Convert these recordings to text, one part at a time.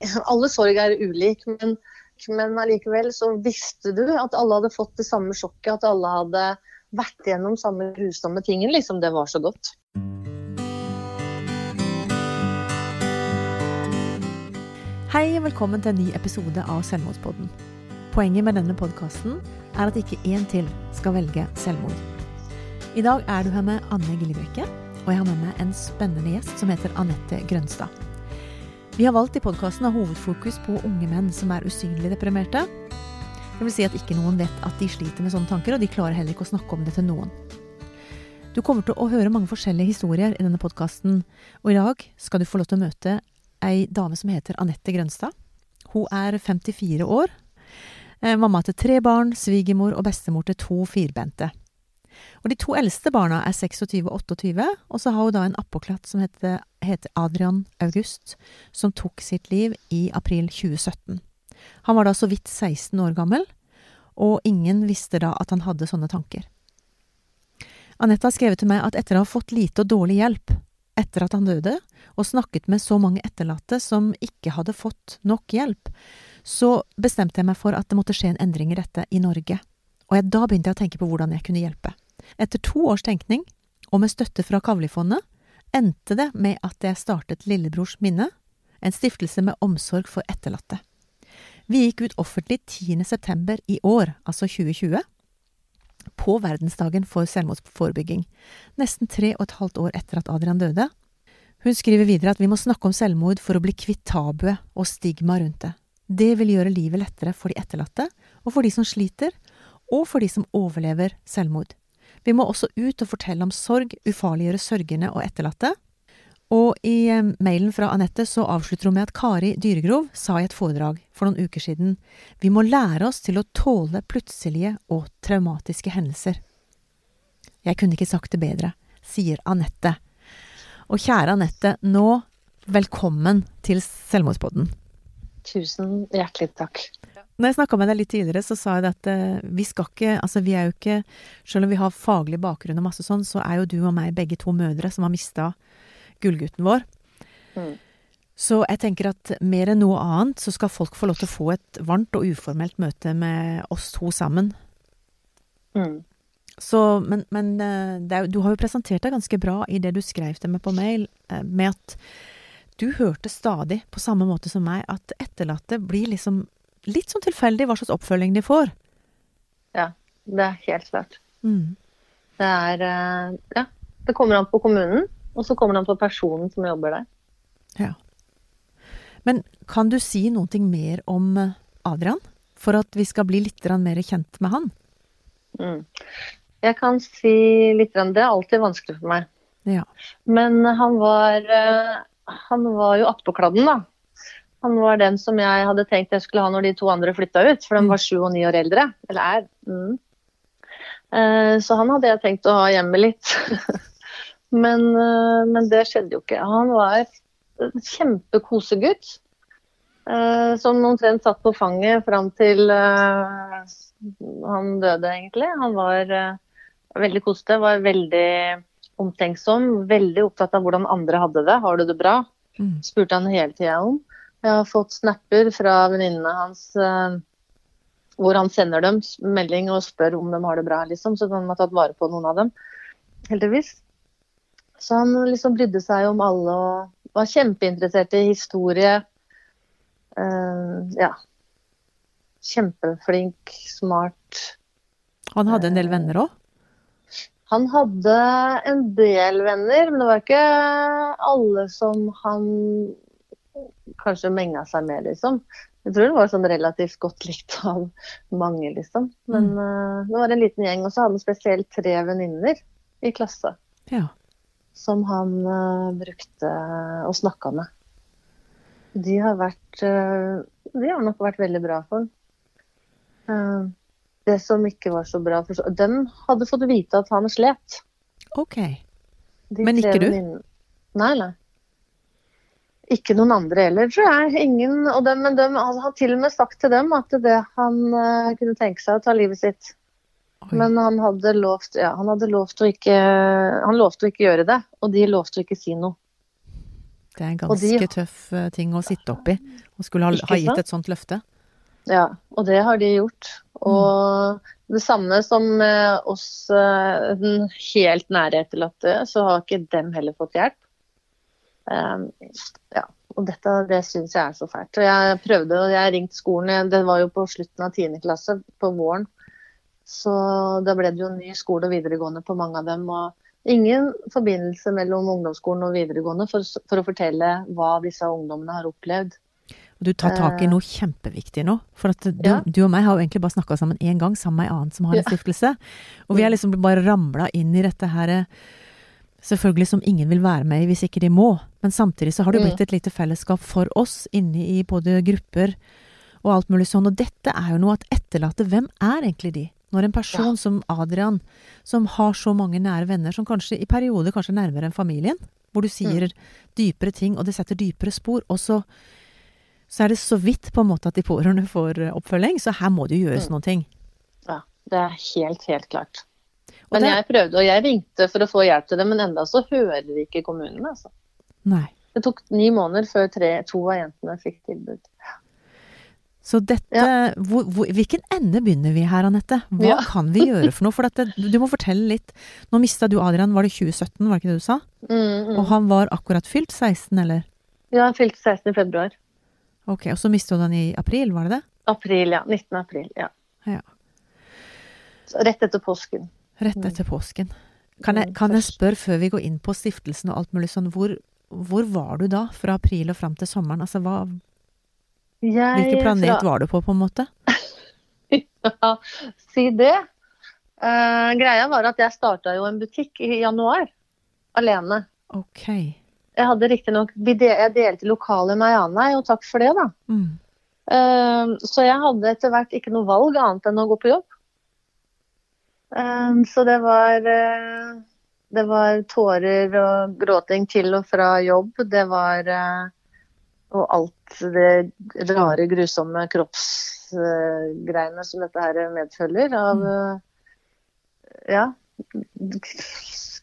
Alle sorg er ulik, men, men allikevel så visste du at alle hadde fått det samme sjokket, at alle hadde vært gjennom samme grusomme tingen. Liksom, det var så godt. Hei og velkommen til en ny episode av Selvmordspodden. Poenget med denne podkasten er at ikke én til skal velge selvmord. I dag er du her med Anne Gillebrekke, og jeg har med meg en spennende gjest som heter Anette Grønstad. Vi har valgt i podkasten å ha hovedfokus på unge menn som er usynlig deprimerte. Det vil si at ikke noen vet at de sliter med sånne tanker, og de klarer heller ikke å snakke om det til noen. Du kommer til å høre mange forskjellige historier i denne podkasten, og i dag skal du få lov til å møte ei dame som heter Anette Grønstad. Hun er 54 år, eh, mamma til tre barn, svigermor og bestemor til to firbente. Og de to eldste barna er 26 og 28, og så har hun da en appåklatt som heter, heter Adrian August, som tok sitt liv i april 2017. Han var da så vidt 16 år gammel, og ingen visste da at han hadde sånne tanker. Anette har skrevet til meg at etter å ha fått lite og dårlig hjelp etter at han døde, og snakket med så mange etterlatte som ikke hadde fått nok hjelp, så bestemte jeg meg for at det måtte skje en endring i dette i Norge. Og jeg, da begynte jeg å tenke på hvordan jeg kunne hjelpe. Etter to års tenkning, og med støtte fra Kavlifondet, endte det med at jeg startet Lillebrors minne, en stiftelse med omsorg for etterlatte. Vi gikk ut offentlig 10. september i år, altså 2020, på verdensdagen for selvmordsforebygging, nesten tre og et halvt år etter at Adrian døde. Hun skriver videre at vi må snakke om selvmord for å bli kvitt tabuet og stigma rundt det. Det vil gjøre livet lettere for de etterlatte, og for de som sliter, og for de som overlever selvmord. Vi må også ut og fortelle om sorg, ufarliggjøre sørgende og etterlatte. Og i eh, mailen fra Anette så avslutter hun med at Kari Dyregrov sa i et foredrag for noen uker siden vi må lære oss til å tåle plutselige og traumatiske hendelser. Jeg kunne ikke sagt det bedre, sier Anette. Og kjære Anette, nå velkommen til Selvmordspodden. Tusen hjertelig takk. Når jeg snakka med deg litt tidligere, så sa jeg at eh, vi skal ikke Altså, vi er jo ikke Selv om vi har faglig bakgrunn og masse sånn, så er jo du og meg begge to mødre som har mista gullgutten vår. Mm. Så jeg tenker at mer enn noe annet så skal folk få lov til å få et varmt og uformelt møte med oss to sammen. Mm. Så, men men eh, det er, du har jo presentert deg ganske bra i det du skrev til meg på mail, eh, med at du hørte stadig, på samme måte som meg, at etterlatte blir liksom litt sånn tilfeldig hva slags oppfølging de får. Ja, det er helt klart. Mm. Det er eh, Ja, det kommer an på kommunen, og så kommer det an på personen som jobber der. Ja. Men kan du si noe mer om eh, Adrian? For at vi skal bli litt mer kjent med han? Mm. Jeg kan si litt det. er alltid vanskelig for meg. Ja. Men han var, eh, han var jo attpåkladden, da. Han var den som jeg hadde tenkt jeg skulle ha når de to andre flytta ut. For de var sju og ni år eldre. Eller er. Mm. Eh, Så han hadde jeg tenkt å ha hjemme litt. men, eh, men det skjedde jo ikke. Han var en kjempekosegutt. eh, Som omtrent satt på fanget fram til eh, han døde, egentlig. Han var veldig kosete, var veldig omtenksom, veldig opptatt av hvordan andre hadde det. Har du det bra? Mm. spurte han hele tida om. Jeg har fått snapper fra venninnene hans eh, hvor han sender dem melding og spør om de har det bra, liksom. Så han har tatt vare på noen av dem, heldigvis. Så han liksom brydde seg om alle og var kjempeinteressert i historie. Uh, ja. Kjempeflink, smart. Han hadde en del venner òg? Han hadde en del venner, men det var ikke alle som han kanskje menga seg med, liksom. Jeg tror det var sånn relativt godt likt av mange, liksom. Men eh, det var en liten gjeng. Og så hadde han spesielt tre venninner i klasse Ja. som han uh, brukte og snakka med. de har vært uh, De har nok vært veldig bra for ham. Eh, Det som ikke var så bra for De hadde fått vite at han slet. Ok. De Men ikke du? Nei, nei. Ikke noen andre heller, tror jeg. Ingen, og dem, men dem, han har til og med sagt til dem at det han uh, kunne tenke seg å ta livet sitt. Oi. Men han hadde lovt, ja, han hadde lovt å ikke Han lovte å ikke gjøre det, og de lovte å ikke si noe. Det er en ganske de- tøff eh, ting å sitte oppi. Å skulle ha, ha gitt et sånt løfte. Ja, og det har de gjort. Og det samme som oss eh, den helt nære etterlatte, så har ikke dem heller fått hjelp. Um, ja, og dette det syns jeg er så fælt. Og jeg prøvde, og jeg ringte skolen, det var jo på slutten av 10. klasse på våren. Så da ble det jo ny skole og videregående på mange av dem. og Ingen forbindelse mellom ungdomsskolen og videregående for, for å fortelle hva disse ungdommene har opplevd. Du tar tak i noe kjempeviktig nå. For du, Ja. du og meg har jo egentlig bare snakka sammen én gang, sammen med ei annen som har en stiftelse. Og vi er liksom bare ramla inn i dette her eh, Selvfølgelig som ingen vil være med i hvis ikke de må. Men samtidig så har det Mm. blitt et lite fellesskap for oss inne i både grupper og alt mulig sånn. Og dette er jo noe at etterlatte Hvem er egentlig de? Når en person Ja. som Adrian, som har så mange nære venner, som kanskje i perioder kanskje er nærmere enn familien, hvor du sier Mm. dypere ting, og det setter dypere spor, og så så er det så vidt på en måte at de pårørende får oppfølging, så her må det jo gjøres Mm. noen ting. Ja, det er helt, helt klart. Men det- jeg prøvde, og jeg ringte for å få hjelp til det, men enda så hører ikke kommunen. Altså. Nei. Det tok ni måneder før tre, to av jentene fikk tilbud. Så dette hvor, hvor, Hvilken ende begynner vi her, Anette? Hva Ja. kan vi gjøre for noe? For dette, du må fortelle litt. Nå mista du Adrian, var det 2017, var det ikke det du sa? Mm, mm. Og han var akkurat fylt 16, eller? Ja, han fylte 16 i februar. Ok, og så mistet du han i april, var det det? April, ja. 19. april, ja. Ja. Så rett etter påsken. Rett etter påsken. Kan jeg, kan jeg spørre, før vi går inn på stiftelsen og alt mulig sånn, hvor, hvor var du da? Fra april og fram til sommeren? Altså, hva, Jeg, hvilken planet fra- var du på, på en måte? Ja, si det. Uh, greia var at jeg starta jo en butikk i januar. Alene. Ok. Jeg hadde riktignok Jeg delte lokalet med ei anna, og takk for det, da. Mm. Uh, Så jeg hadde etter hvert ikke noe valg annet enn å gå på jobb. Eh, Så det var eh, Det var tårer og gråting til og fra jobb. Det var eh, Og alt det rare, grusomme kroppsgreiene som dette her medfølger av eh, Ja.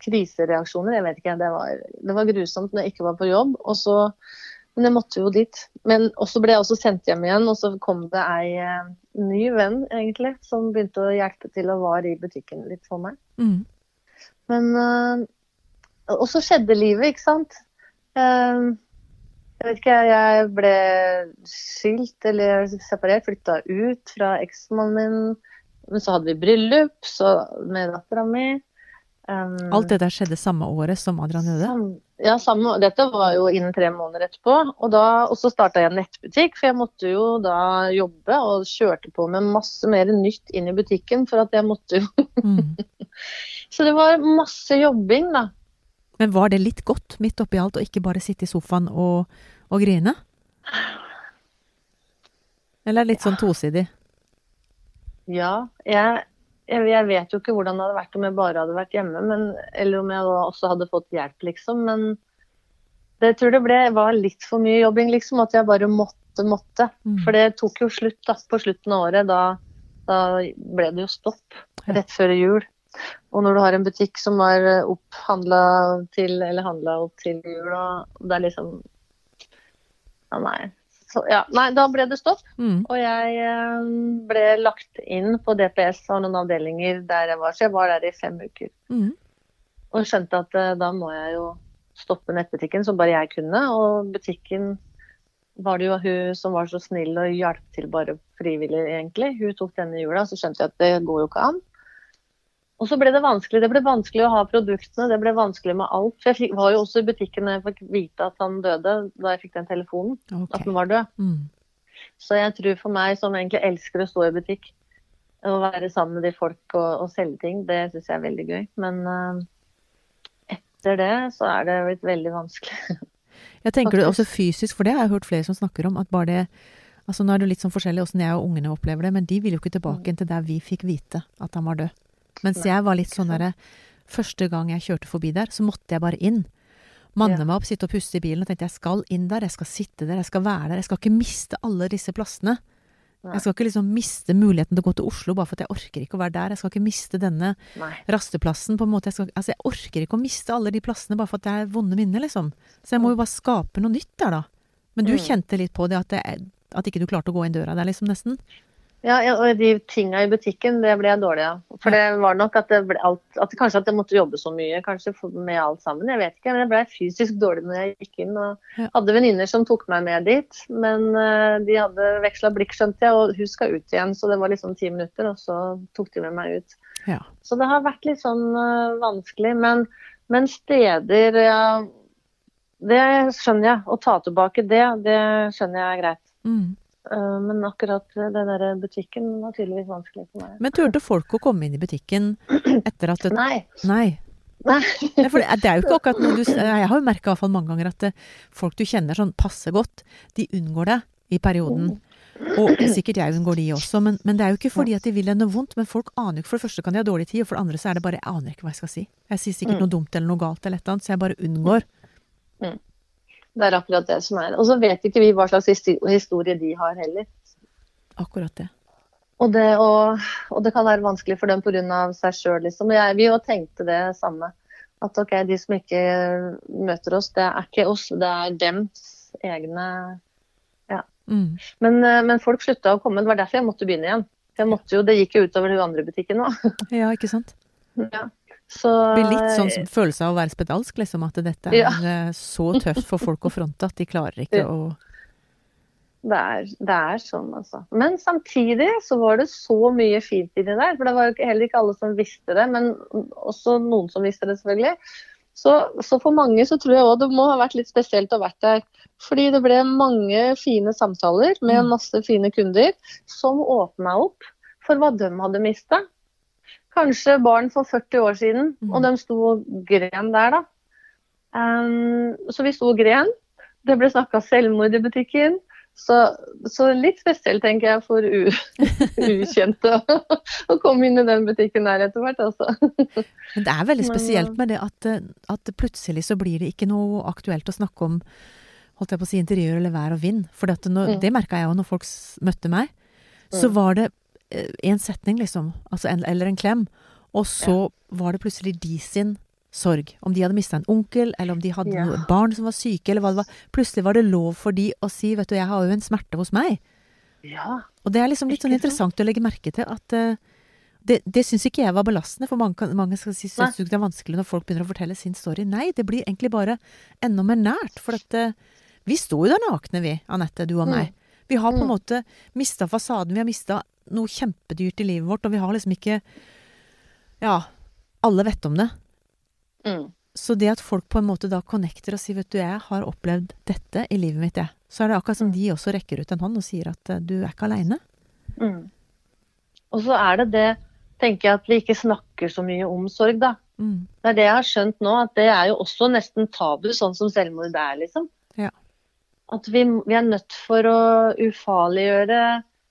Krisereaksjoner. Jeg vet ikke. Det var, det var grusomt når jeg ikke var på jobb. Og så men jeg måtte jo dit. Men også ble jeg også sendt hjem igjen, og så kom det ei eh, ny venn, egentlig, som begynte å hjelpe til og var i butikken litt for meg. Mm. Men eh, Og så skjedde livet, ikke sant. Eh, jeg vet ikke, jeg ble skilt eller separert, flytta ut fra eksmannen min. Men så hadde vi bryllup så, med dattera mi. Um, Alt det der skjedde samme året som Adrian døde? Ja, samme, dette var jo innen tre måneder etterpå. Og, da, og så starta jeg en nettbutikk, for jeg måtte jo da jobbe og kjørte på med masse mer nytt inn i butikken. For at jeg måtte jo Mm. Så det var masse jobbing, da. Men var det litt godt midt oppi alt, og ikke bare sitte i sofaen og, og grine? Eller er litt sånn tosidig? Ja, jeg, jeg, vet jo ikke hvordan det hadde vært om jeg bare hadde vært hjemme, men, eller om jeg da også hadde fått hjelp, liksom. Men det jeg tror det ble, var litt for mye jobbing, liksom. At jeg bare måtte, måtte. Mm. For det tok jo slutt da, på slutten av året. Da, da ble det jo stopp rett før jul. Og når du har en butikk som var opphandla til, eller handla opp til jul, og det er liksom Ja, nei. Ja, nei, da ble det stopp. Mm. Og jeg eh, ble lagt inn på DPS og noen avdelinger der jeg var, så jeg var der i fem uker. Mm. Og skjønte at eh, da må jeg jo stoppe nettbutikken som bare jeg kunne. Og butikken var det jo hun som var så snill og hjalp til bare frivillig, egentlig. Hun tok denne jula, så skjønte jeg at det går jo ikke an. Og så ble det vanskelig. Det ble vanskelig å ha produktene, det ble vanskelig med alt. For jeg var jo også i butikken da jeg fikk vite at han døde, da jeg fikk den telefonen, at han var død. Mm. Så jeg tror for meg som egentlig elsker å stå i butikk, å være sammen med de folk og, og selge ting, det syns jeg er veldig gøy. Men uh, etter det så er det blitt veldig vanskelig. Jeg tenker det også fysisk, for det har jeg hørt flere som snakker om, at bare det Altså nå er det litt sånn forskjellig åssen jeg og ungene opplever det, men de vil jo ikke tilbake igjen til der vi fikk vite at han var død. Mens jeg var litt sånn derre Første gang jeg kjørte forbi der, så måtte jeg bare inn. Manne meg opp, sitte og puste i bilen og tenkte jeg skal inn der, jeg skal sitte der, jeg skal være der. Jeg skal ikke miste alle disse plassene. Jeg skal ikke liksom miste muligheten til å gå til Oslo bare for at jeg orker ikke å være der. Jeg skal ikke miste denne Nei. rasteplassen på en måte. Jeg, skal, altså jeg orker ikke å miste alle de plassene bare for at det er vonde minner, liksom. Så jeg må jo bare skape noe nytt der, da. Men du Mm. kjente litt på det at, det, at ikke du klarte å gå inn døra der, liksom, nesten? Ja, og de tinga i butikken, det ble jeg dårlig av. For det var nok at det ble alt at Kanskje at jeg måtte jobbe så mye kanskje med alt sammen. Jeg vet ikke, men jeg ble fysisk dårlig når jeg gikk inn. og Hadde venninner som tok meg med dit, men eh, de hadde veksla blikk, skjønte jeg, og hun skal ut igjen. Så det var liksom ti minutter, og så tok de med meg ut. Ja. Så det har vært litt sånn eh, vanskelig. Men, men steder ja, Det skjønner jeg. Å ta tilbake det, det skjønner jeg er greit. Mm. Eh, Men akkurat den der butikken var tydeligvis vanskelig for meg. Men turte folk å komme inn i butikken etter at det, Nei. Nei. Nei. Nei, For det er- jo ikke akkurat noe du Jeg har jo merka mange ganger at eh, folk du kjenner sånn passe godt, de unngår det i perioden. Og sikkert jeg unngår de også, men, men det er jo ikke fordi at de vil deg noe vondt. Men folk aner jo ikke For det første kan de ha dårlig tid, og for det andre så er det bare Jeg aner ikke hva jeg skal si. Jeg sier sikkert Mm. noe dumt eller noe galt eller et eller annet, så jeg bare unngår. Det er akkurat det som er. Og så vet ikke vi hva slags historie de har heller. Akkurat det. Og det, og, og det kan være vanskelig for dem pga. seg sjøl, liksom. Jeg, vi jo tenkte det samme. At ok, de som ikke møter oss, det er ikke oss, det er dems egne Mm. Men, eh, men folk slutta å komme. Det var derfor jeg måtte begynne igjen. Jeg måtte jo, Det gikk jo utover hun andre butikken òg. Ja, ikke sant? Ja. Så Det blir litt sånn som følelse av å være spedalsk, liksom. At dette er Ja. eh, så tøft for folk å fronte at de klarer ikke Ja. å det er, det er sånn, altså. Men samtidig så var det så mye fint inni der. For det var jo heller ikke alle som visste det, men også noen som visste det, selvfølgelig. Så, så for mange så tror jeg òg det må ha vært litt spesielt å ha vært der. Fordi det ble mange fine samtaler med Mm. masse fine kunder som åpna opp for hva de hadde mista. Kanskje barn for 40 år siden, Mm. og de sto og gren der, da. Um, så vi sto og gren. Det ble snakka selvmord i butikken. Så, så litt spesielt, tenker jeg, for u ukjente å, komme inn i den butikken der etter hvert, altså. Men det er veldig spesielt eh, med det at, eh, at plutselig så blir det ikke noe aktuelt å snakke om holdt jeg på å si interiør eller vær og vind. For det, når, Mm. det merka jeg jo når folk møtte meg. Så Mm. var det eh, en setning, liksom. Altså en, eller en klem. Og så var det plutselig de sin sorg. Om de hadde mista en onkel, eller om de hadde Ja. barn som var syke, eller hva det var. Plutselig var det lov for de å si 'vet du, jeg har jo en smerte hos meg'. Ja. Og det er liksom litt sånn interessant å legge merke til at uh, det, det syns ikke jeg var belastende, for mange, kan, mange skal si syns det er vanskelig når folk begynner å fortelle sin story. Nei, det blir egentlig bare enda mer nært. For at uh, vi sto jo der nakne, vi, Anette, du og Mm. meg. Vi har på en Mm. måte mista fasaden, vi har mista noe kjempedyrt i livet vårt, og vi har liksom ikke Ja, alle vet om det. Mm. Så det at folk på en måte da connecter og sier 'vet du, jeg har opplevd dette i livet mitt', jeg. Så er det akkurat som de også rekker ut en hånd og sier at 'du er ikke aleine'. Mm. Og så er det det, tenker jeg, at vi ikke snakker så mye om sorg, da. Mm. Det er det jeg har skjønt nå, at det er jo også nesten tabu, sånn som selvmord er, liksom. Ja. At vi, vi er nødt for å ufarliggjøre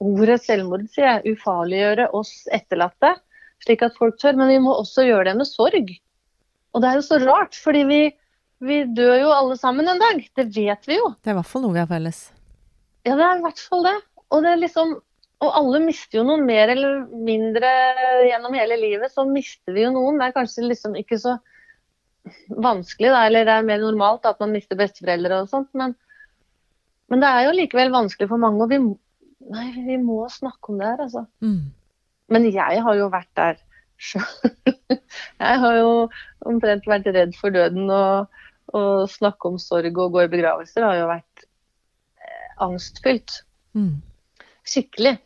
ordet selvmord, sier jeg. Ufarliggjøre oss etterlatte, slik at folk tør. Men vi må også gjøre det med sorg. Og det er jo så rart, fordi vi, vi dør jo alle sammen en dag. Det vet vi jo. Det er i hvert fall noe vi har felles. Ja, det er i hvert fall det. Og, det er liksom, og alle mister jo noen mer eller mindre gjennom hele livet. Så mister vi jo noen. Det er kanskje liksom ikke så vanskelig, da, eller det er mer normalt at man mister besteforeldre og sånt. Men, men det er jo likevel vanskelig for mange. Og vi, nei, vi må snakke om det her, altså. Mm. Men jeg har jo vært der sjøl. Jeg har jo omtrent vært redd for døden. Og, og snakke om sorg og gå i begravelser har jo vært eh, angstfylt. Mm. Skikkelig.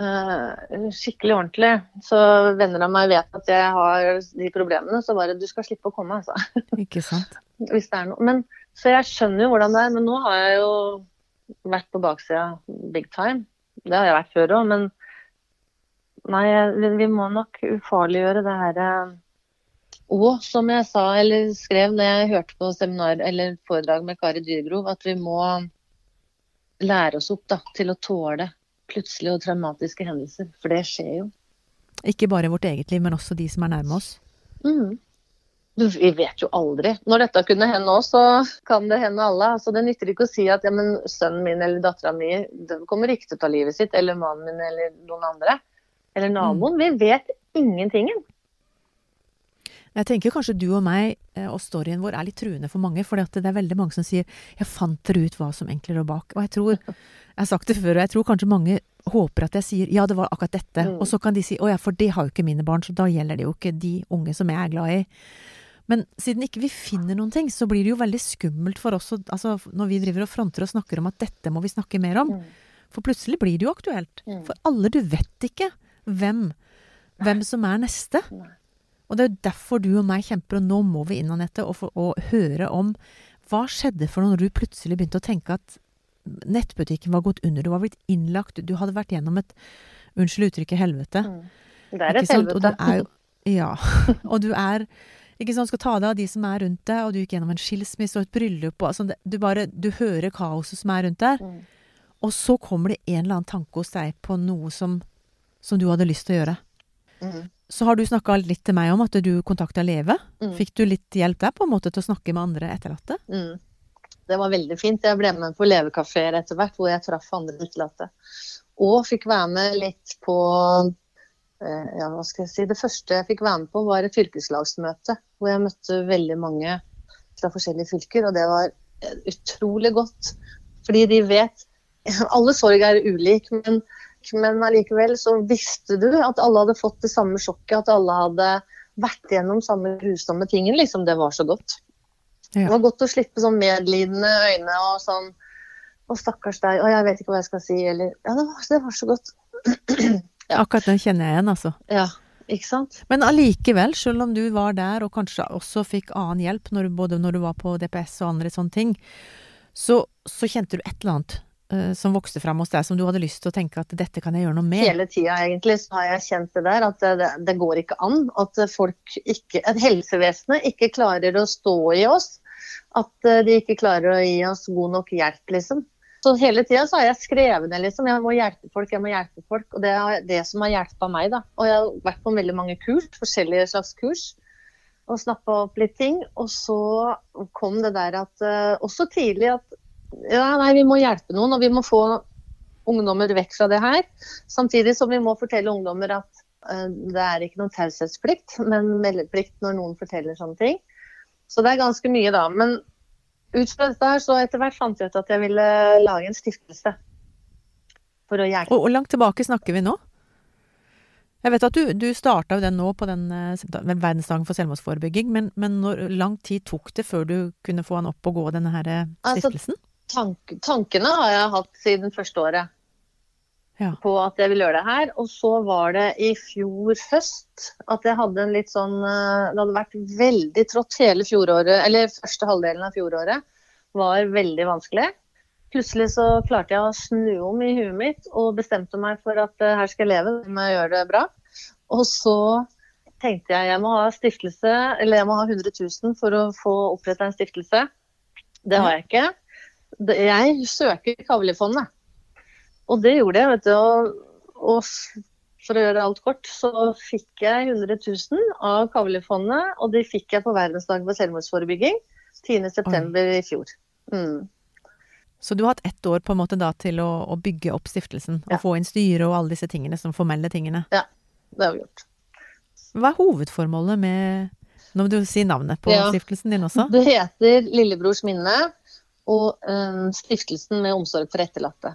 Uh, skikkelig ordentlig. Så venner av meg vet at jeg har de problemene, så bare du skal slippe å komme, altså. Ikke sant? Hvis det er noe. Men, så jeg skjønner jo hvordan det er, men nå har jeg jo vært på baksida big time. Det har jeg vært før òg, men nei, vi- må nok ufarliggjøre det her eh, Og som jeg sa eller skrev når jeg hørte på seminar eller foredrag med Kari Dyrgrov, at vi må lære oss opp da, til å tåle plutselige og traumatiske hendelser. For det skjer jo. Ikke bare vårt eget liv, men også de som er nærme oss. Mm. Vi vet jo aldri. Når dette kunne hende oss, så kan det hende alle. Altså, det nytter ikke å si at ja, men sønnen min eller dattera mi kommer ikke til å ta livet sitt, eller mannen min eller noen andre. Eller naboen. Vi vet ingentingen. Jeg tenker kanskje du og meg eh, og storyen vår er litt truende for mange. For det er veldig mange som sier 'jeg fant dere ut hva som egentlig lå bak'. Og jeg tror, jeg har sagt det før, og jeg tror kanskje mange håper at jeg sier 'ja, det var akkurat dette'. Mm. Og så kan de si 'å ja, for det har jo ikke mine barn', så da gjelder det jo ikke de unge som jeg er glad i. Men siden ikke vi finner noen ting, så blir det jo veldig skummelt for oss altså, når vi driver og fronter og snakker om at dette må vi snakke mer om. Mm. For plutselig blir det jo aktuelt. Mm. For alle, du vet ikke hvem, hvem som er neste. Og det er jo derfor du og meg kjemper, og nå må vi inn, Anette, og, få- og høre om hva skjedde for noe når du plutselig begynte å tenke at nettbutikken var gått under, du var blitt innlagt, du hadde vært gjennom et, unnskyld uttrykket, helvete. Mm. Det er et sant? Og du helvete. er Ja. Og du er ikke sant, skal ta deg av de som er rundt deg, og du gikk gjennom en skilsmisse og et bryllup og altså, Du bare Du hører kaoset som er rundt der, Mm. og så kommer det en eller annen tanke hos deg på noe som, som du hadde lyst til å gjøre. Mm. Så har du snakka litt til meg om at du kontakta Leve. Mm. Fikk du litt hjelp der på en måte til å snakke med andre etterlatte? Mm. Det var veldig fint. Jeg ble med på levekafeer etter hvert, hvor jeg traff andre utelatte. Og fikk være med litt på ja, hva skal jeg si. Det første jeg fikk være med på, var et fylkeslagsmøte. Hvor jeg møtte veldig mange fra forskjellige fylker. Og det var eh, utrolig godt. Fordi de vet Alle sorg er ulik, men, men allikevel så visste du at alle hadde fått det samme sjokket. At alle hadde vært gjennom samme grusomme tingen. Liksom. Det var så godt. Ja. Det var godt å slippe sånn medlidende øyne og sånn Å, stakkars deg. Å, jeg vet ikke hva jeg skal si. Eller Ja, det var, det var så godt. Akkurat den kjenner jeg igjen, altså. Ja, ikke sant? Men allikevel, selv om du var der og kanskje også fikk annen hjelp, når du, både når du var på DPS og andre sånne ting, så, så kjente du et eller annet uh, som vokste fram hos deg, som du hadde lyst til å tenke at dette kan jeg gjøre noe med. Hele tida egentlig så har jeg kjent det der, at det, det, det går ikke an. At folk ikke At helsevesenet ikke klarer å stå i oss. At eh, de ikke klarer å gi oss god nok hjelp, liksom. Så hele tida har jeg skrevet ned liksom. Jeg må hjelpe folk, jeg må hjelpe folk. Og det er det som har hjulpet meg, da. Og jeg har vært på veldig mange kurs, forskjellige slags kurs. Og snappa opp litt ting. Og så kom det der at eh, Også tidlig at ja, nei, vi må hjelpe noen, og vi må få ungdommer vekk fra det her. Samtidig som vi må fortelle ungdommer at uh, det er ikke noen taushetsplikt, men meldeplikt når noen forteller sånne ting. Så det er ganske mye, da. Men ut fra dette her, så etter hvert fant jeg ut at jeg ville lage en stiftelse. For å hjelpe. Og og langt tilbake snakker vi nå? Jeg vet at du, du starta den nå på den eh, verdensdagen for selvmordsforebygging, men, men når lang tid tok det før du kunne få han opp og gå, denne her stiftelsen? Altså, stiftelsen? Tank, tankene har jeg hatt siden første året. Ja. på at jeg vil gjøre det her. Og så var det i fjor høst at jeg hadde en litt sånn eh, Det hadde vært veldig trått hele fjoråret, eller første halvdelen av fjoråret. Var veldig vanskelig. Plutselig så klarte jeg å snu om i huet mitt og bestemte meg for at eh, her skal jeg leve, må jeg gjøre det bra. Og så tenkte jeg jeg må ha stiftelse, eller jeg må ha 100 000 for å få oppretta en stiftelse. Det har jeg ikke. Jeg søker Kavlifondet. Og det gjorde jeg, vet du. Og, og for å gjøre alt kort, så fikk jeg 100 000 av Kavlefondet, og de fikk jeg på verdensdagen for selvmordsforebygging 10.9. i fjor. Mm. Så du har hatt ett år på en måte da til å, å bygge opp stiftelsen, og få inn styre og alle disse tingene, som formelle tingene. Ja, Det har vi gjort. Hva er hovedformålet med Nå må du si navnet på Ja. stiftelsen din også. Det heter Lillebrors minne og um, Stiftelsen med omsorg for etterlatte.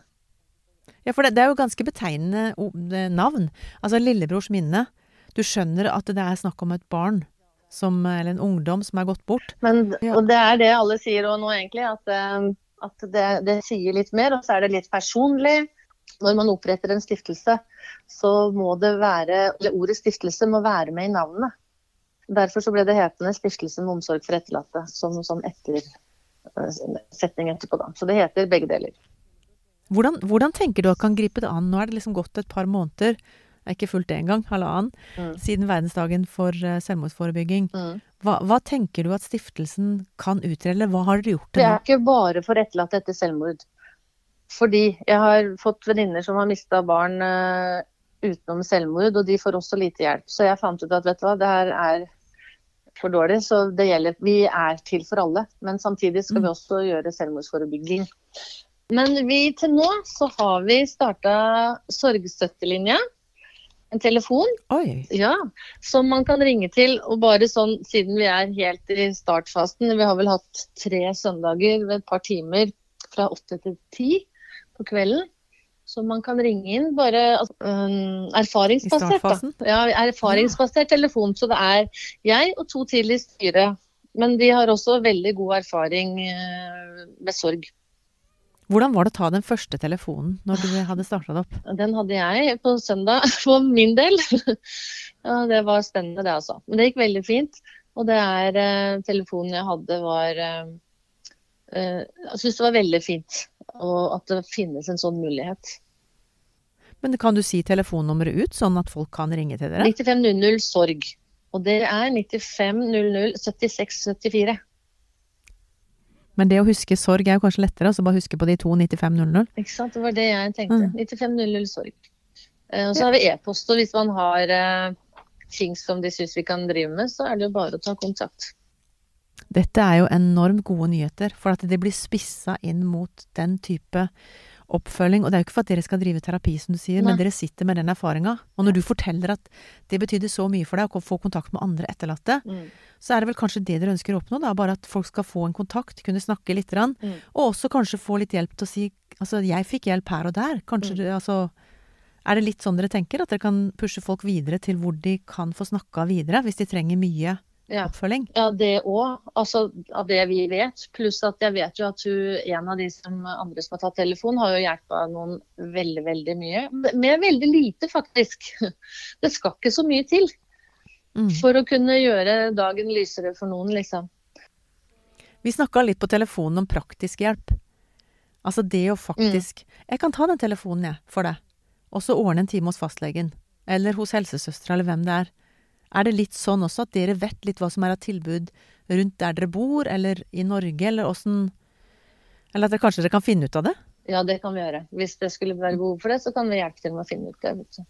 Ja, for det, det er jo ganske betegnende navn. Altså Lillebrors minne. Du skjønner at det er snakk om et barn, som, eller en ungdom, som er gått bort. Men, Ja. Og det er det alle sier òg nå, egentlig. At, eh, at det, det sier litt mer, og så er det litt personlig. Når man oppretter en stiftelse, så må det være Eller ordet stiftelse må være med i navnet. Derfor så ble det hetende Stiftelsen med omsorg for etterlatte, som som etter, eh, etterpå, da. Så det heter begge deler. Hvordan, hvordan tenker du at kan gripe det an? Nå er det liksom gått et par måneder. er ikke fullt det engang, halvannen, Mm. siden verdensdagen for eh, selvmordsforebygging. Mm. Hva, hva tenker du at stiftelsen kan utrede, hva har dere gjort Det til nå? er ikke bare for etterlatte etter selvmord. Fordi jeg har fått venninner som har mista barn uh, utenom selvmord, og de får også lite hjelp. Så jeg fant ut at vet du hva, det her er for dårlig, så det gjelder Vi er til for alle, men samtidig skal vi også gjøre selvmordsforebygging. Men vi til nå så har vi starta sorgstøttelinje. En telefon ja, som man kan ringe til. Og bare sånn, siden vi er helt i startfasen, vi har vel hatt tre søndager ved et par timer fra åtte til ti på kvelden. Så man kan ringe inn bare altså, um, erfaringsbasert. Ja, erfaringsbasert telefon. Så det er jeg og to til i styret. Men de har også veldig god erfaring eh, med sorg. Hvordan var det å ta den første telefonen når du hadde starta det opp? Den hadde jeg på søndag, for min del. Ja, det var spennende det, altså. Men det gikk veldig fint. Og det er eh, telefonen jeg hadde var eh, eh, Jeg syns det var veldig fint. Og at det finnes en sånn mulighet. Men kan du si telefonnummeret ut, sånn at folk kan ringe til dere? 9500 sorg. Og det er 9500 7674. Men det å huske sorg er jo kanskje lettere, altså bare huske på de to 9500. Ikke sant? Det var det jeg tenkte. Mm. 9500 sorg. Eh, og så har vi e-post, og hvis man har eh, ting som de syns vi kan drive med, så er det jo bare å ta kontakt. Dette er jo enormt gode nyheter, for at det blir spissa inn mot den type oppfølging. Og det er jo ikke for at dere skal drive terapi, som du sier, men dere sitter med den erfaringa. Og når du forteller at det betydde så mye for deg å få kontakt med andre etterlatte, Mm. så er det vel kanskje det dere ønsker å oppnå, da. Bare at folk skal få en kontakt, kunne snakke litt, grann, Mm. og også kanskje få litt hjelp til å si Altså, jeg fikk hjelp her og der. Kanskje Mm. det, altså Er det litt sånn dere tenker? At dere kan pushe folk videre til hvor de kan få snakka videre, hvis de trenger mye Ja. oppfølging? Ja, det òg. Altså av det vi vet. Pluss at jeg vet jo at hun, en av de som, andre som har tatt telefon, har jo hjulpet noen veldig, veldig mye. Med veldig lite, faktisk. Det skal ikke så mye til Mm. for å kunne gjøre dagen lysere for noen, liksom. Vi snakka litt på telefonen om praktisk hjelp. Altså det å faktisk Jeg kan ta den telefonen, jeg, for deg. Og så ordne en time hos fastlegen. Eller hos helsesøstera, eller hvem det er. Er det litt sånn også at dere vet litt hva som er av tilbud rundt der dere bor, eller i Norge, eller åssen Eller at dere kanskje dere kan finne ut av det? Ja, det kan vi gjøre. Hvis det skulle være behov for det, så kan vi hjelpe til med å finne ut det.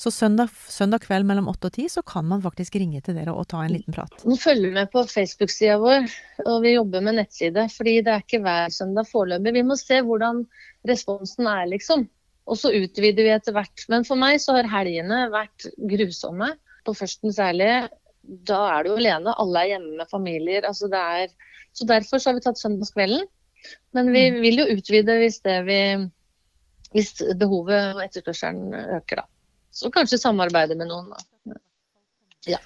Så søndag, søndag kveld mellom åtte og ti så kan man faktisk ringe til dere og ta en liten prat. Nå følger vi med på Facebook-sida vår, og vi jobber med nettside. Fordi det er ikke hver søndag foreløpig. Vi må se hvordan responsen er, liksom. Og så utvider vi etter hvert. Men for meg så har helgene vært grusomme. På førsten særlig. Da er du alene. Alle er hjemme med familier. Altså det er... Så derfor så har vi tatt søndagskvelden. Men vi vil jo utvide hvis, det vi, hvis behovet og etterspørselen øker, da. Så kanskje samarbeide med noen. da.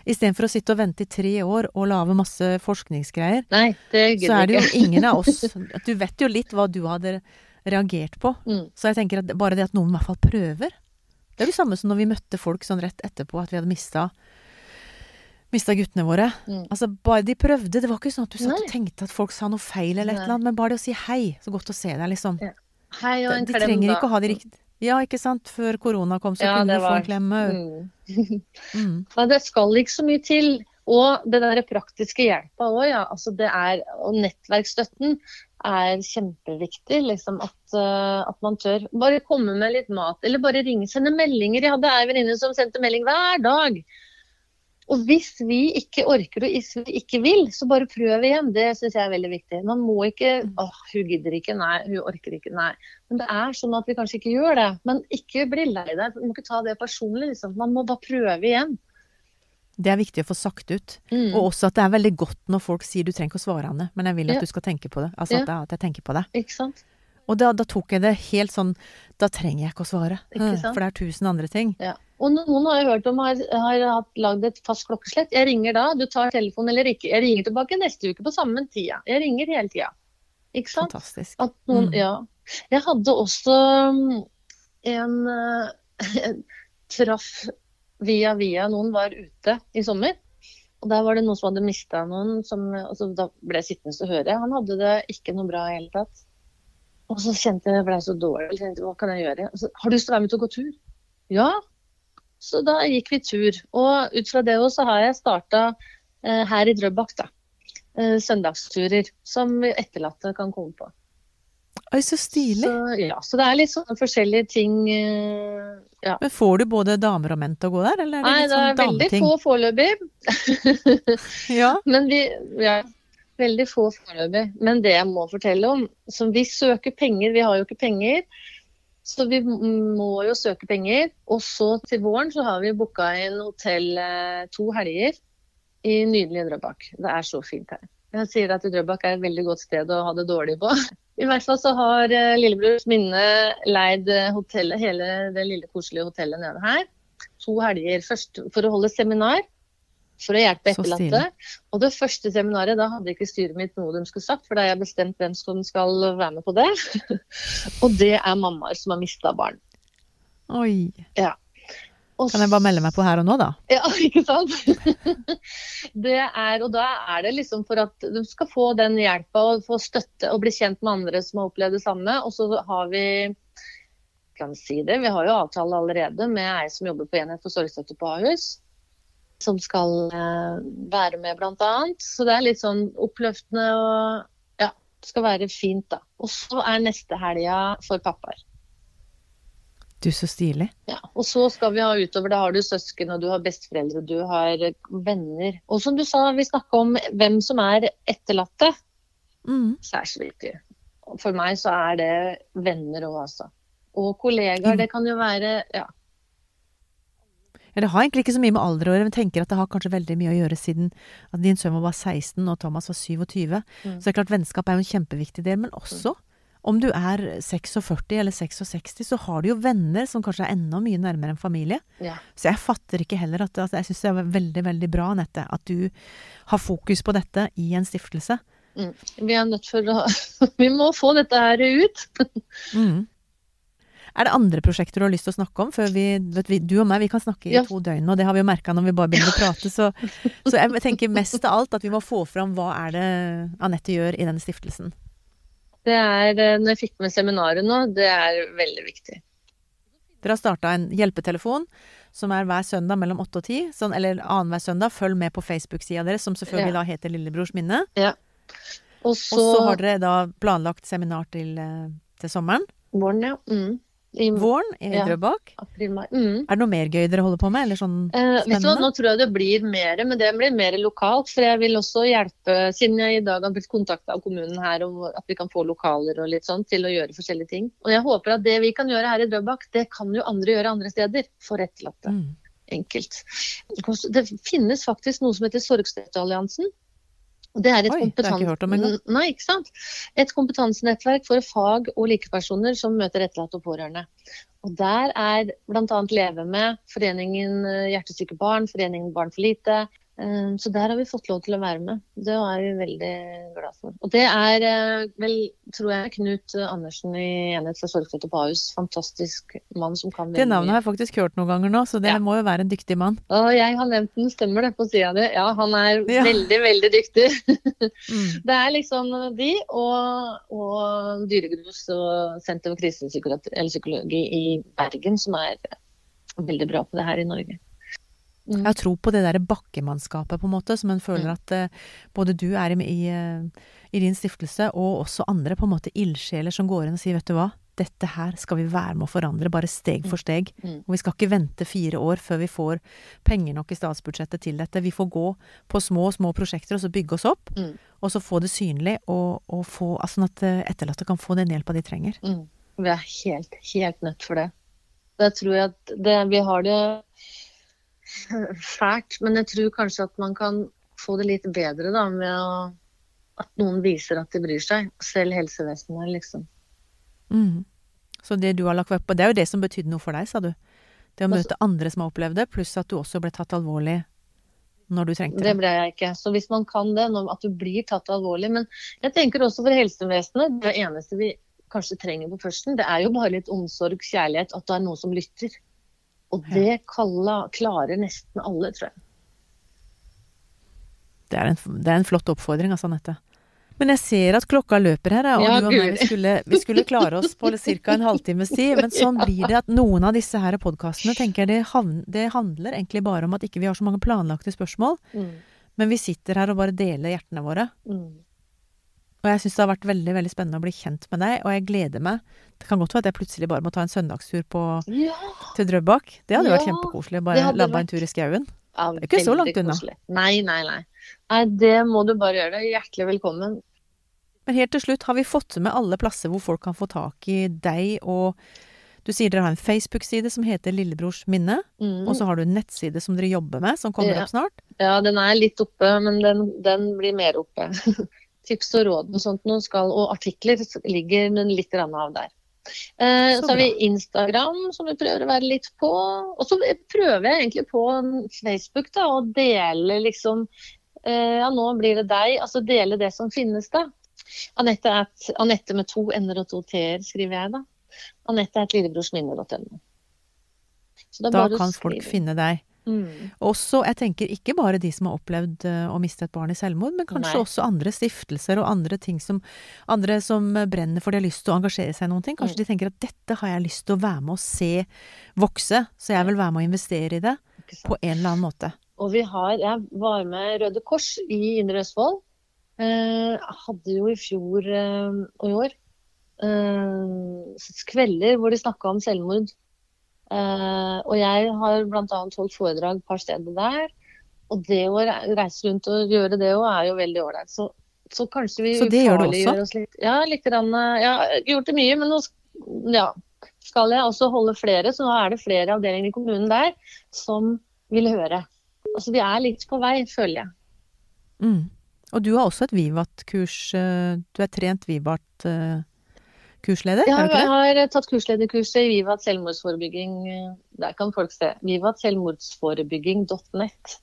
Istedenfor å sitte og vente i tre år og lage masse forskningsgreier, Nei, det så er det jo ingen av oss Du vet jo litt hva du hadde reagert på. Mm. Så jeg tenker at bare det at noen i hvert fall prøver Det er det samme som når vi møtte folk sånn rett etterpå at vi hadde mista Mista guttene våre. Mm. Altså, bare de prøvde. Det var ikke sånn at du satt Nei. og tenkte at folk sa noe feil eller et eller annet, men bare det å si hei, så godt å se deg, liksom. Ja. Hei og en De klem, trenger da. ikke å ha de riktige Ja, ikke sant? Før korona kom, så Ja, kunne du få en klem òg. Mm. Mm. Nei, det skal ikke så mye til. Og det der praktiske hjelpa òg, ja. Altså det er, og nettverksstøtten er kjempeviktig. Liksom at, eh, at man tør. Bare komme med litt mat, eller bare ringe. Sende meldinger. Jeg hadde ei venninne som sendte melding hver dag. Og hvis vi ikke orker og hvis vi ikke vil, så bare prøv igjen. Det syns jeg er veldig viktig. Man må ikke åh, hun gidder ikke, nei, hun orker ikke, nei. Men det er sånn at vi kanskje ikke gjør det. Men ikke bli lei deg. Du må ikke ta det personlig, liksom. Man må bare prøve igjen. Det er viktig å få sagt ut. Mm. Og også at det er veldig godt når folk sier du trenger ikke å svare, Anne, men jeg vil at Ja. du skal tenke på det. Altså Ja. at, jeg, at jeg tenker på det. Ikke sant? Og da, da tok jeg det helt sånn Da trenger jeg ikke å svare. Ikke sant? For det er tusen andre ting. Ja. Og noen har jeg hørt om har, har lagd et fast klokkeslett. Jeg ringer da, du tar telefonen eller ikke. Jeg ringer tilbake neste uke på samme tida. Jeg ringer hele tida. Ikke sant? Fantastisk. At noen, Mm. ja. Jeg hadde også en, en eh, Traff via via noen var ute i sommer. Og der var det noen som hadde mista noen. Som, altså, da ble jeg sittende og høre. Han hadde det ikke noe bra i hele tatt. Og så kjente jeg ble så dårlig. Tenkte, hva kan jeg gjøre? Så, har du lyst til å være med til å gå tur? Ja, Så da gikk vi tur. Og ut fra det også har jeg starta eh, her i Drøbak, da. Eh, søndagsturer som etterlatte kan komme på. Oi, så stilig. Så, ja, så det er litt sånn forskjellige ting. eh, ja. Men får du både damer og menn til å gå der, eller er det Nei, litt det er sånn veldig få foreløpig. Ja. Men vi ja, Veldig få foreløpig. Men det jeg må fortelle om som Vi søker penger, vi har jo ikke penger. Så vi må jo søke penger. Og så til våren så har vi booka inn hotell eh, to helger i nydelige Drøbak. Det er så fint her. Jeg sier at Drøbak er et veldig godt sted å ha det dårlig på. I hvert fall så har eh, Lillebrors minne leid eh, hotellet, hele det lille koselige hotellet nede her. To helger først for å holde seminar. For å hjelpe etterlatte. Og det første seminaret, da hadde ikke styret mitt noe de skulle sagt, for da har jeg bestemt hvem som skal være med på det. og det er mammaer som har mista barn. Oi. Og Kan jeg bare melde meg på her og nå, da? Ja, ikke sant? det er, og da er det liksom for at du skal få den hjelpa og få støtte og bli kjent med andre som har opplevd det samme. Og så har vi kan vi si det, vi har jo avtale allerede med ei som jobber på enhet for sorgstøtte på Ahus. Som skal eh, være med, bl.a. Så det er litt sånn oppløftende og ja, det skal være fint, da. Og så er neste helga for pappaer. Du, så stilig. Ja, og så skal vi ha utover, da har du søsken, og du har besteforeldre, du har eh, venner. Og som du sa, vi snakka om hvem som er etterlatte. Mm. Så viktig. For meg så er det venner òg, altså. Og kollegaer. Det kan jo være ja. Ja, det har egentlig ikke så mye med alder å gjøre, men tenker at det har kanskje veldig mye å gjøre siden at din sønn var 16 og Thomas var 27. Mm. Så det er klart vennskap er jo en kjempeviktig del, men også om du er 46 eller 66, så har du jo venner som kanskje er enda mye nærmere enn familie. ja. Så jeg fatter ikke heller at altså, Jeg syns det er veldig, veldig bra, Anette, at du har fokus på dette i en stiftelse. Vi er nødt for å Vi må få dette her ut. Mm. Er det andre prosjekter du har lyst til å snakke om? Før vi, vet vi, du og meg vi kan snakke i Ja. to døgn, og det har vi jo merka når vi bare begynner å prate. Så, så jeg tenker mest av alt at vi må få fram hva er det Anette gjør i denne stiftelsen. Det er, eh, når jeg fikk med seminaret nå, det er veldig viktig. Dere har starta en hjelpetelefon som er hver søndag mellom åtte og ti. Sånn, eller annenhver søndag. Følg med på Facebook-sida deres, som selvfølgelig Ja. da heter Lillebrors minne. Ja. Og så så har dere da planlagt seminar til, eh, til sommeren. våren, ja. Mm. I Våren i Ja. Drøbak. Mm. Er det noe mer gøy dere holder på med? Eller sånn Eh, vet du? Nå tror jeg det blir mer, men det blir mer lokalt. For jeg vil også hjelpe, siden jeg i dag har blitt kontakta av kommunen her om at vi kan få lokaler og litt sånn til å gjøre forskjellige ting. Og jeg håper at det vi kan gjøre her i Drøbak, det kan jo andre gjøre andre steder. For etterlatte. Mm. Enkelt. Det finnes faktisk noe som heter Sorgstøttealliansen. Det er et Oi, det jeg ikke hørt om. Nei, ikke sant. Et kompetansenettverk for fag- og likepersoner som møter etterlatte og pårørende. Og Der er bl.a. Leve med, Foreningen eh, Hjertesyke barn, Foreningen Barn for lite. Eh, Så der har vi fått lov til å være med. Det er vi veldig glad for. Og det er eh, vel, tror jeg, Knut Andersen i Enhet for sorgfødte på Ahus. Fantastisk mann som kan Det navnet har jeg faktisk hørt noen ganger nå, så det Ja. må jo være en dyktig mann. Og jeg har nevnt den, stemmer det på sida di. Ja, han er Ja. veldig, veldig dyktig. Mm. Det er liksom de og, og Dyregrus og Senter for krisepsykologi i Bergen som er veldig bra på det her i Norge. Jeg har tro på det derre bakkemannskapet, på en måte, som en føler Mm. at eh, både du er i, i, eh, i din stiftelse, og også andre på en måte ildsjeler som går inn og sier vet du hva, dette her skal vi være med å forandre, bare steg for steg. Mm. Og vi skal ikke vente fire år før vi får penger nok i statsbudsjettet til dette. Vi får gå på små, små prosjekter og så bygge oss opp, Mm. og så få det synlig, og, og få, altså sånn at eh, etterlatte kan få den hjelpa de trenger. Mm. Vi er helt, helt nødt for det. Jeg tror at det, vi har det fælt, men jeg tror kanskje at man kan få det litt bedre da, med å, at noen viser at de bryr seg. Selv helsevesenet, liksom. Mm. Så det du har lagt vekt på, det er jo det som betydde noe for deg, sa du. Det å møte andre som har opplevd det, pluss at du også ble tatt alvorlig når du trengte Det det. ble jeg ikke. Så hvis man kan det, at du blir tatt alvorlig. Men jeg tenker også for helsevesenet, det eneste vi kanskje trenger på førsten, det er jo bare litt omsorg, kjærlighet, at det er noen som lytter. Og det kalla, klarer nesten alle, tror jeg. Det er en, det er en flott oppfordring, altså, Anette. Men jeg ser at klokka løper her, og Ja, du og meg, vi skulle, vi skulle klare oss på ca. en halvtimes tid. Men sånn blir det at noen av disse her podkastene tenker det, havn, det handler egentlig bare om at ikke vi har så mange planlagte spørsmål. Mm. Men vi sitter her og bare deler hjertene våre. Mm. Og jeg syns det har vært veldig veldig spennende å bli kjent med deg, og jeg gleder meg. Det kan godt være at jeg plutselig bare må ta en søndagstur på, Ja, til Drøbak. Det hadde vært kjempekoselig. Bare labba en tur i skauen. ja, Det er ikke så langt unna. Nei, nei, nei. Nei, det må du bare gjøre. Hjertelig velkommen. Men helt til slutt, har vi fått med alle plasser hvor folk kan få tak i deg og Du sier dere har en Facebook-side som heter Lillebrors minne, Mm. og så har du en nettside som dere jobber med, som kommer Ja. opp snart. Ja, den er litt oppe, men den, den blir mer oppe. Tips og råd og sånt noen skal, og artikler ligger den litt av der. Eh, Så så har vi Instagram, som vi prøver å være litt på. Og så prøver jeg egentlig på Facebook da, å dele liksom eh, Ja, nå blir det deg. Altså dele det som finnes, da. Anette, at, Anette med to n-er og to t-er, skriver jeg da. Anette er et lillebrorsminne.no. Da kan folk finne deg. Mm. Også, jeg tenker ikke bare de som har opplevd eh, å miste et barn i selvmord, men kanskje Nei. også andre stiftelser og andre ting som Andre som brenner for de har lyst til å engasjere seg i noen ting. Kanskje Mm. de tenker at dette har jeg lyst til å være med og se vokse, så jeg vil være med og investere i det på en eller annen måte. Og vi har, jeg var med Røde Kors i Indre Østfold. Eh, hadde jo i fjor eh, og i år eh, kvelder hvor de snakka om selvmord. Eh, og jeg har bl.a. holdt foredrag et par steder der. Og det å reise rundt og gjøre det òg er jo veldig ålreit. Så, så kanskje vi Så det gjør du også? oss litt. Ja, litt. Grann, ja, jeg har gjort det mye, men nå ja, skal jeg også holde flere. Så nå er det flere avdelinger i kommunen der som vil høre. Altså, vi er litt på vei, føler jeg. Mm. Og du har også et Vivat-kurs. eh, Du er trent Vivat-kursleder, Ja, jeg har tatt kurslederkurset i Vivat selvmordsforebygging. eh, Der kan folk se. Vivat selvmordsforebygging.nett.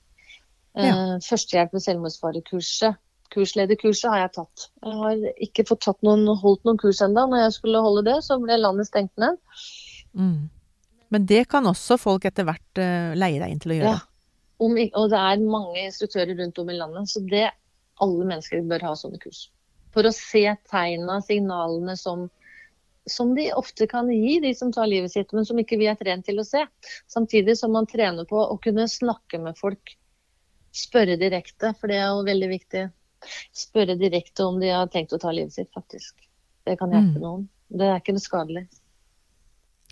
Eh, Førstehjelp ved selvmordsfarekurset. Kurslederkurset har jeg tatt. Jeg har ikke fått tatt noen, holdt noen kurs ennå. Når jeg skulle holde det, så ble landet stengt ned. Mm. Men det kan også folk etter hvert eh, leie deg inn til å gjøre. Ja. Om, og det er mange instruktører rundt om i landet, så det alle mennesker bør ha sånne kurs. For å se tegna, signalene som, som de ofte kan gi, de som tar livet sitt, men som ikke vi er trent til å se. Samtidig som man trener på å kunne snakke med folk. Spørre direkte, for det er jo veldig viktig. Spørre direkte om de har tenkt å ta livet sitt, faktisk. Det kan hjelpe Mm. noen. Det er ikke noe skadelig.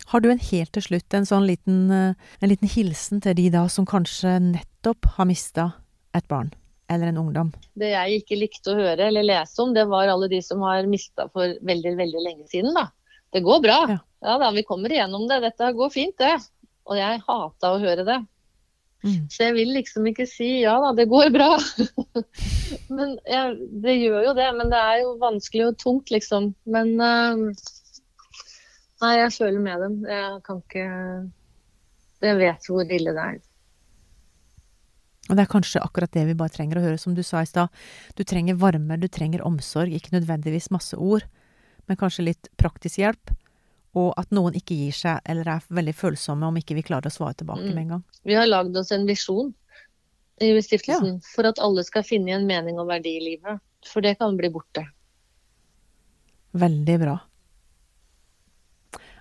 Har du en helt til slutt en sånn liten, eh, en liten hilsen til de da som kanskje nettopp har mista et barn eller en ungdom? Det jeg ikke likte å høre eller lese om, det var alle de som har mista for veldig, veldig lenge siden, da. Det går bra. Ja. Ja, da, vi kommer igjennom det. Dette går fint, det. Og jeg hata å høre det. Mm. Så jeg vil liksom ikke si ja da, det går bra. men ja, det gjør jo det. Men det er jo vanskelig og tungt, liksom. Men uh, Nei, jeg føler med dem. Jeg kan ikke Jeg vet hvor ille det er. Og det er kanskje akkurat det vi bare trenger å høre, som du sa i stad. Du trenger varme, du trenger omsorg, ikke nødvendigvis masse ord, men kanskje litt praktisk hjelp. Og at noen ikke gir seg, eller er veldig følsomme om ikke vi klarer å svare tilbake Mm. med en gang. Vi har lagd oss en visjon i stiftelsen for at alle skal finne en mening og verdi i livet. For det kan bli borte. Veldig bra.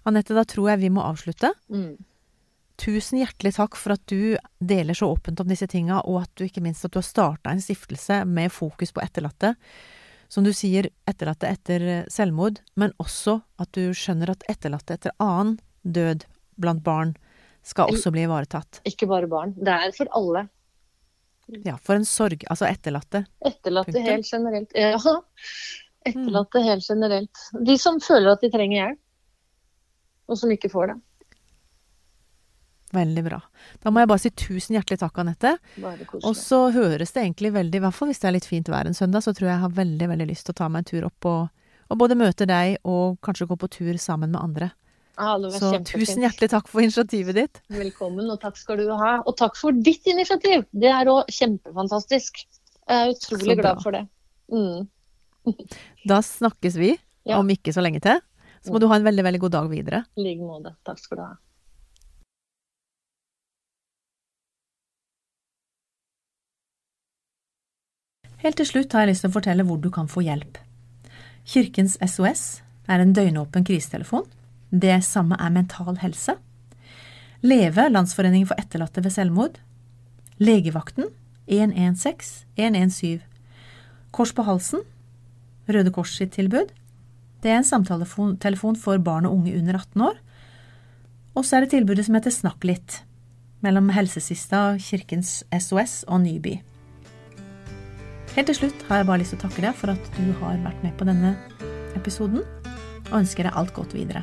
Anette, da tror jeg vi må avslutte. Mm. Tusen hjertelig takk for at du deler så åpent om disse tinga, og at du ikke minst at du har starta en stiftelse med fokus på etterlatte. Som du sier, etterlatte etter eh, selvmord, men også at du skjønner at etterlatte etter annen død blant barn skal også bli ivaretatt. Ikke bare barn. Det er for alle. Ja, for en sorg. Altså etterlatte. Etterlatte Punktum. helt generelt. Ja. Etterlatte helt generelt. De som føler at de trenger hjelp, og som ikke får det. Veldig bra. Da må jeg bare si tusen hjertelig takk, Anette. Og så høres det egentlig veldig, i hvert fall hvis det er litt fint vær en søndag, så tror jeg jeg har veldig, veldig lyst til å ta meg en tur opp og, og både møte deg og kanskje gå på tur sammen med andre. Ja, det var Så kjempefint. tusen hjertelig takk for initiativet ditt. Velkommen, og takk skal du ha. Og takk for ditt initiativ. Det er òg kjempefantastisk. Jeg er utrolig glad for det. Mm. Da snakkes vi Ja. om ikke så lenge til. Så må du ha en veldig, veldig god dag videre. I like måte. Takk skal du ha. Helt til slutt har jeg lyst til å fortelle hvor du kan få hjelp. Kirkens SOS er en døgnåpen krisetelefon. Det samme er Mental Helse. Leve, Landsforeningen for etterlatte ved selvmord. Legevakten 116 117. Kors på halsen, Røde Kors sitt tilbud. Det er en samtaletelefon for barn og unge under 18 år. Og så er det tilbudet som heter Snakk litt, mellom Helsesista, Kirkens SOS og Nyby. Helt til slutt har jeg bare lyst til å takke deg for at du har vært med på denne episoden, og ønsker deg alt godt videre.